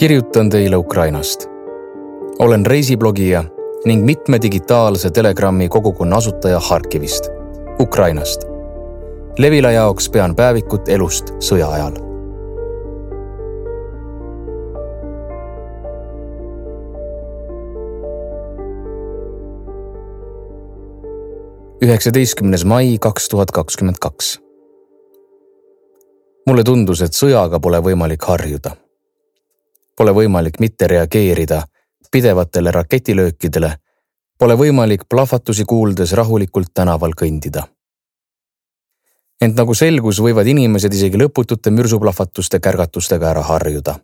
kirjutan teile Ukrainast. olen reisiblogija ning mitme digitaalse Telegrami kogukonna asutaja Harkivist, Ukrainast. Levila jaoks pean päevikut elust sõja ajal. üheksateistkümnes mai kaks tuhat kakskümmend kaks. mulle tundus, et sõjaga pole võimalik harjuda pole võimalik mitte reageerida pidevatele raketilöökidele, pole võimalik plahvatusi kuuldes rahulikult tänaval kõndida. ent nagu selgus, võivad inimesed isegi lõputute mürsuplahvatuste kärgatustega ära harjuda.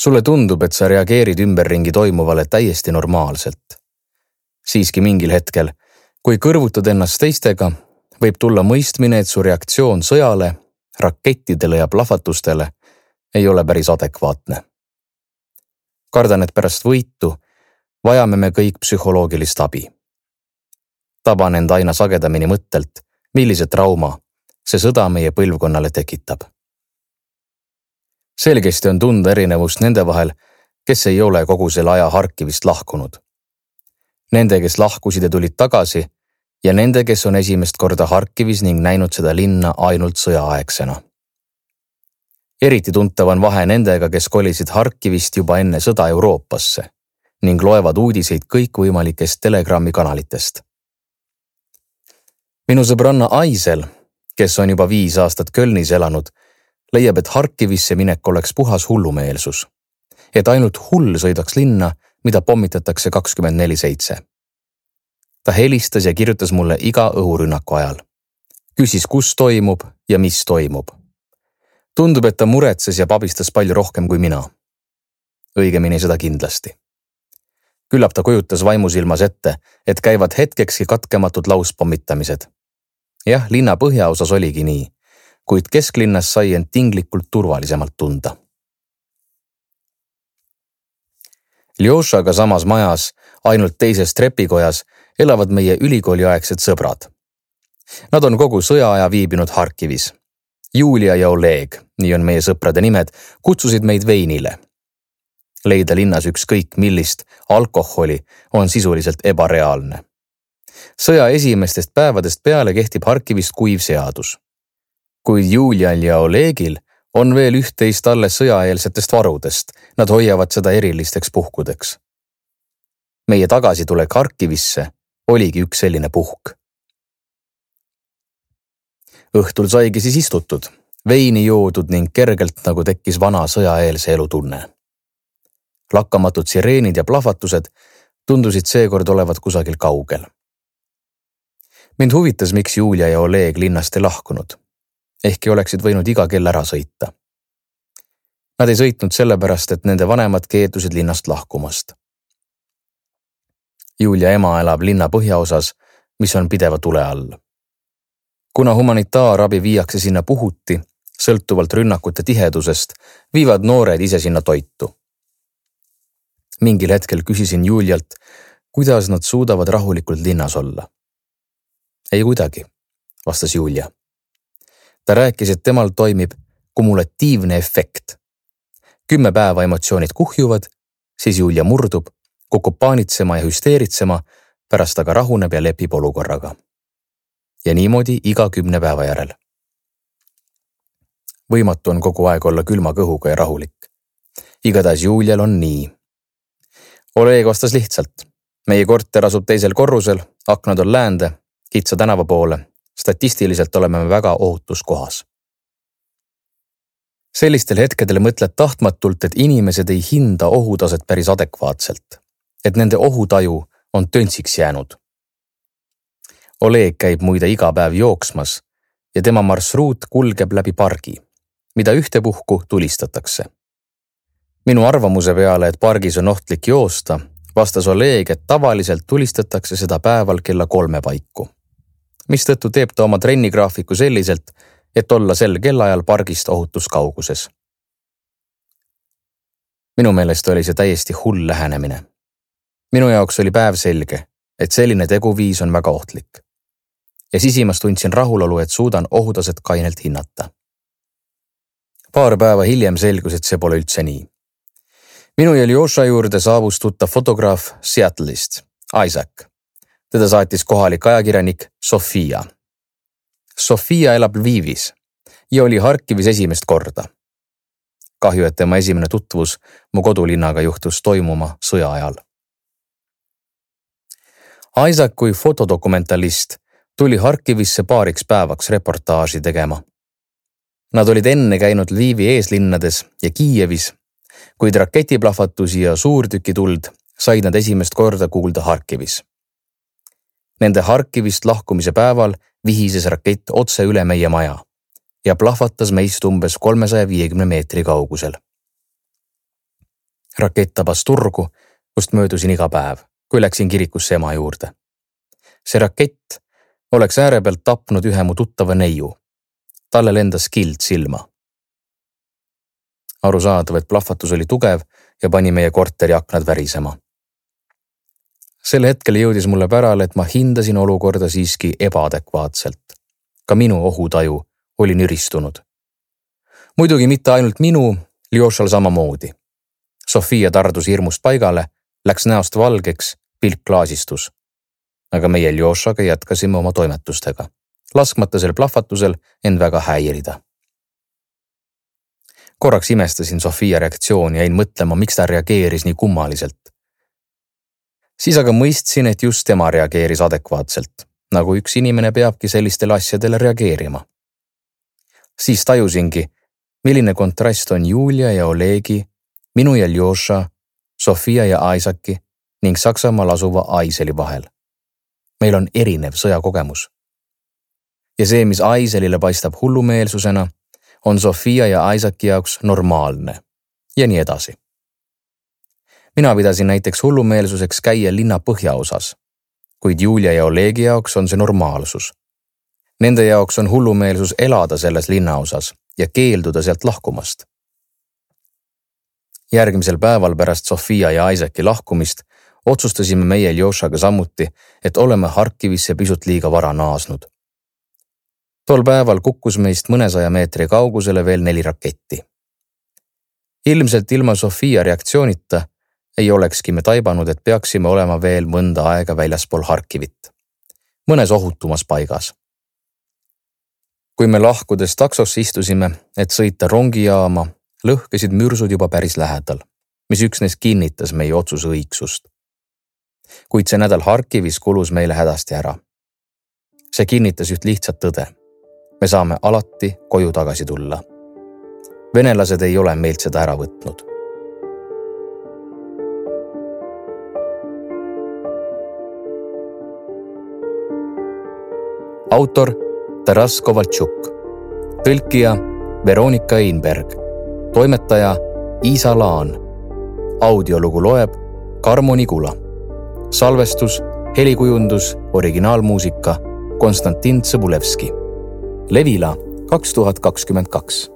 sulle tundub, et sa reageerid ümberringi toimuvale täiesti normaalselt. siiski mingil hetkel, kui kõrvutad ennast teistega, võib tulla mõistmine, et su reaktsioon sõjale, rakettidele ja plahvatustele ei ole päris adekvaatne. kardan, et pärast võitu vajame me kõik psühholoogilist abi. taban end aina sagedamini mõttelt, millise trauma see sõda meie põlvkonnale tekitab. selgesti on tunda erinevust nende vahel, kes ei ole kogu selle aja Harkivist lahkunud. Nende, kes lahkusid ja tulid tagasi ja nende, kes on esimest korda Harkivis ning näinud seda linna ainult sõjaaegsena eriti tuntav on vahe nendega, kes kolisid Harkivist juba enne sõda Euroopasse ning loevad uudiseid kõikvõimalikest Telegrami kanalitest. minu sõbranna Aisel, kes on juba viis aastat Kölnis elanud, leiab, et Harkivisse minek oleks puhas hullumeelsus. et ainult hull sõidaks linna, mida pommitatakse kakskümmend neli seitse. ta helistas ja kirjutas mulle iga õhurünnaku ajal. küsis, kus toimub ja mis toimub tundub, et ta muretses ja pabistas palju rohkem kui mina. õigemini seda kindlasti. küllap ta kujutas vaimusilmas ette, et käivad hetkekski katkematud lauspommitamised. jah, linna põhjaosas oligi nii, kuid kesklinnas sai end tinglikult turvalisemalt tunda. Ljošaga samas majas, ainult teises trepikojas, elavad meie ülikooliaegsed sõbrad. Nad on kogu sõjaaja viibinud Harkivis Julia ja Oleg, nii on meie sõprade nimed, kutsusid meid veinile. leida linnas ükskõik millist alkoholi on sisuliselt ebareaalne. sõja esimestest päevadest peale kehtib Harkivist kuiv seadus. kuid Julial ja Olegil on veel üht-teist alles sõjaeelsetest varudest, nad hoiavad seda erilisteks puhkudeks. meie tagasitulek Harkivisse oligi üks selline puhk õhtul saigi siis istutud, veini joodud ning kergelt nagu tekkis vana sõjaeelse elu tunne. lakkamatud sireenid ja plahvatused tundusid seekord olevat kusagil kaugel. mind huvitas, miks Julia ja Oleg linnast ei lahkunud. ehkki oleksid võinud iga kell ära sõita. Nad ei sõitnud sellepärast, et nende vanemad keeldusid linnast lahkumast. Julia ema elab linna põhjaosas, mis on pideva tule all kuna humanitaarabi viiakse sinna puhuti, sõltuvalt rünnakute tihedusest, viivad noored ise sinna toitu. mingil hetkel küsisin Julialt, kuidas nad suudavad rahulikult linnas olla. ei kuidagi, vastas Julia. ta rääkis, et temal toimib kumulatiivne efekt. kümme päeva emotsioonid kuhjuvad, siis Julia murdub, kukub paanitsema ja hüsteeritsema, pärast aga rahuneb ja lepib olukorraga ja niimoodi iga kümne päeva järel. võimatu on kogu aeg olla külma kõhuga ja rahulik. igatahes Julial on nii. Oleg vastas lihtsalt. meie korter asub teisel korrusel, aknad on läände, kitsa tänava poole. statistiliselt oleme me väga ohutus kohas. sellistel hetkedel mõtled tahtmatult, et inimesed ei hinda ohutaset päris adekvaatselt. et nende ohutaju on töntsiks jäänud Oleg käib muide iga päev jooksmas ja tema marsruut kulgeb läbi pargi, mida ühtepuhku tulistatakse. minu arvamuse peale, et pargis on ohtlik joosta, vastas Oleg, et tavaliselt tulistatakse seda päeval kella kolme paiku. mistõttu teeb ta oma trennigraafiku selliselt, et olla sel kellaajal pargist ohutus kauguses. minu meelest oli see täiesti hull lähenemine. minu jaoks oli päevselge, et selline teguviis on väga ohtlik ja sisimas tundsin rahulolu, et suudan ohutaset kainelt hinnata. paar päeva hiljem selgus, et see pole üldse nii. minu ja Ljoša juurde saabus tuttav fotograaf Seattle'ist, Isaac. teda saatis kohalik ajakirjanik Sofia. Sofia elab Lvivis ja oli Harkivis esimest korda. kahju, et tema esimene tutvus mu kodulinnaga juhtus toimuma sõja ajal. Isaac kui fotodokumentalist tuli Harkivisse paariks päevaks reportaaži tegema. Nad olid enne käinud Lvivi eeslinnades ja Kiievis, kuid raketiplahvatusi ja suurtükituld said nad esimest korda kuulda Harkivis. Nende Harkivist lahkumise päeval vihises rakett otse üle meie maja ja plahvatas meist umbes kolmesaja viiekümne meetri kaugusel. rakett tabas turgu, kust möödusin iga päev, kui läksin kirikusse ema juurde. see rakett oleks äärepealt tapnud ühe mu tuttava neiu. talle lendas kild silma. arusaadav, et plahvatus oli tugev ja pani meie korteri aknad värisema. sel hetkel jõudis mulle pärale, et ma hindasin olukorda siiski ebaadekvaatselt. ka minu ohutaju oli nüristunud. muidugi mitte ainult minu, Ljošal samamoodi. Sofia tardus hirmust paigale, läks näost valgeks, pilk klaasistus. Aga meie Ljošaga jätkasime oma toimetustega, laskmata sel plahvatusel end väga häirida. korraks imestasin Sofia reaktsiooni, jäin mõtlema, miks ta reageeris nii kummaliselt. siis aga mõistsin, et just tema reageeris adekvaatselt, nagu üks inimene peabki sellistele asjadele reageerima siis tajusingi, milline kontrast on Julia ja Olegi, minu ja Ljoša, Sofia ja Isaki ning Saksamaal asuva Aiseli vahel. Meil on erinev sõjakogemus. ja see, mis Aiselile paistab hullumeelsusena, on Sofia ja Isaki jaoks normaalne ja nii edasi. mina pidasin näiteks hullumeelsuseks käia linna põhjaosas, kuid Julia ja Olegi jaoks on see normaalsus Nende jaoks on hullumeelsus elada selles linnaosas ja keelduda sealt lahkumast. järgmisel päeval pärast Sofia ja Isaaci lahkumist otsustasime meie Ljošaga samuti, et oleme Harkivisse pisut liiga vara naasnud. tol päeval kukkus meist mõnesaja meetri kaugusele veel neli raketti. ilmselt ilma Sofia reaktsioonita ei olekski me taibanud, et peaksime olema veel mõnda aega väljaspool Harkivit, mõnes ohutumas paigas kui me lahkudes taksosse istusime, et sõita rongijaama, lõhkesid mürsud juba päris lähedal, mis üksnes kinnitas meie otsuse õigsust. Kuid see nädal Harkivis kulus meile hädasti ära. see kinnitas üht lihtsat tõde. me saame alati koju tagasi tulla. venelased ei ole meilt seda ära võtnud autor Taras Kovaltšuk, tõlkija Veronika Einberg, toimetaja Iisa Laan. audiolugu loeb Karmo Nigula. Salvestus, helikujundus, originaalmuusika Konstantin Tsõbulevski. Levila kaks tuhat kakskümmend kaks